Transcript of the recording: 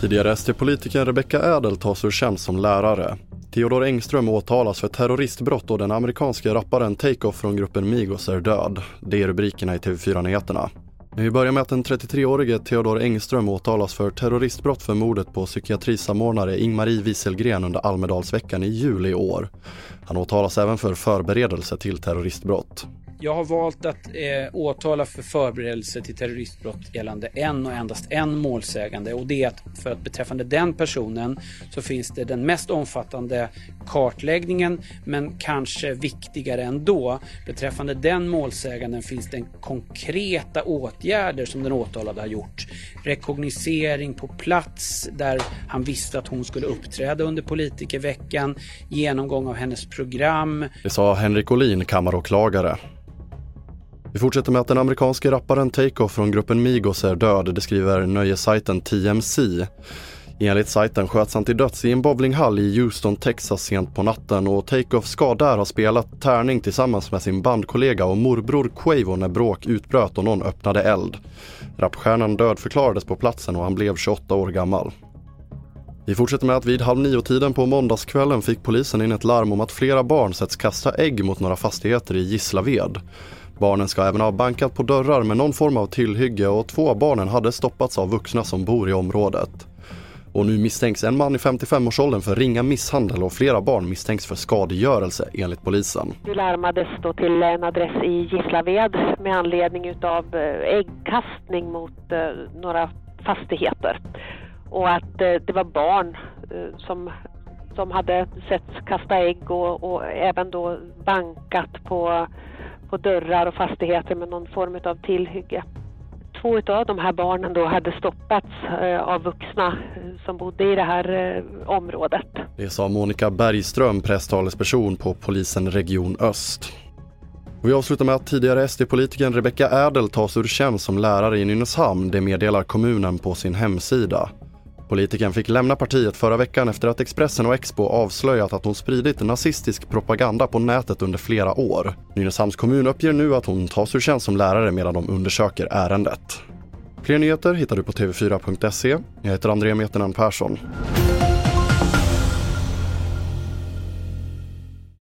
Tidigare SD-politikern Rebecca Ädel tas ur tjänst som lärare. Theodor Engström åtalas för terroristbrott och den amerikanske rapparen Takeoff från gruppen Migos är död. Det är rubrikerna i TV4 Nyheterna. Vi börjar med att den 33-årige Theodor Engström åtalas för terroristbrott för mordet på psykiatrisamordnare Ingmarie Wieselgren under Almedalsveckan i juli i år. Han åtalas även för förberedelse till terroristbrott. Jag har valt att eh, åtala för förberedelse till terroristbrott gällande en och endast en målsägande och det är att för att beträffande den personen så finns det den mest omfattande kartläggningen men kanske viktigare ändå. Beträffande den målsäganden finns det konkreta åtgärder som den åtalade har gjort. Rekognosering på plats där han visste att hon skulle uppträda under politikerveckan, genomgång av hennes program. Det sa Henrik Olin, kammaråklagare. Vi fortsätter med att den amerikanske rapparen Takeoff från gruppen Migos är död, det skriver nöjessajten TMC. Enligt sajten sköts han till döds i en bowlinghall i Houston, Texas sent på natten och Takeoff ska där ha spelat tärning tillsammans med sin bandkollega och morbror Quavo när bråk utbröt och någon öppnade eld. Rapstjärnan dödförklarades på platsen och han blev 28 år gammal. Vi fortsätter med att vid halv nio-tiden på måndagskvällen fick polisen in ett larm om att flera barn sätts kasta ägg mot några fastigheter i Gislaved. Barnen ska även ha bankat på dörrar med någon form av tillhygge och två av barnen hade stoppats av vuxna som bor i området. Och nu misstänks en man i 55-årsåldern för ringa misshandel och flera barn misstänks för skadegörelse enligt polisen. Vi larmades då till en adress i Gislaved med anledning utav eh, äggkastning mot eh, några fastigheter. Och att eh, det var barn som, som hade sett kasta ägg och, och även då bankat på på dörrar och fastigheter med någon form av tillhygge. Två av de här barnen då hade stoppats eh, av vuxna eh, som bodde i det här eh, området. Det sa Monica Bergström, presstalesperson på polisen Region Öst. Och vi avslutar med att tidigare SD-politikern Rebecka Ädel tas ur tjänst som lärare i Nynäshamn. Det meddelar kommunen på sin hemsida. Politikern fick lämna partiet förra veckan efter att Expressen och Expo avslöjat att hon spridit nazistisk propaganda på nätet under flera år. Nynäshamns kommun uppger nu att hon tas ur tjänst som lärare medan de undersöker ärendet. Fler nyheter hittar du på tv4.se. Jag heter André Meternan Persson.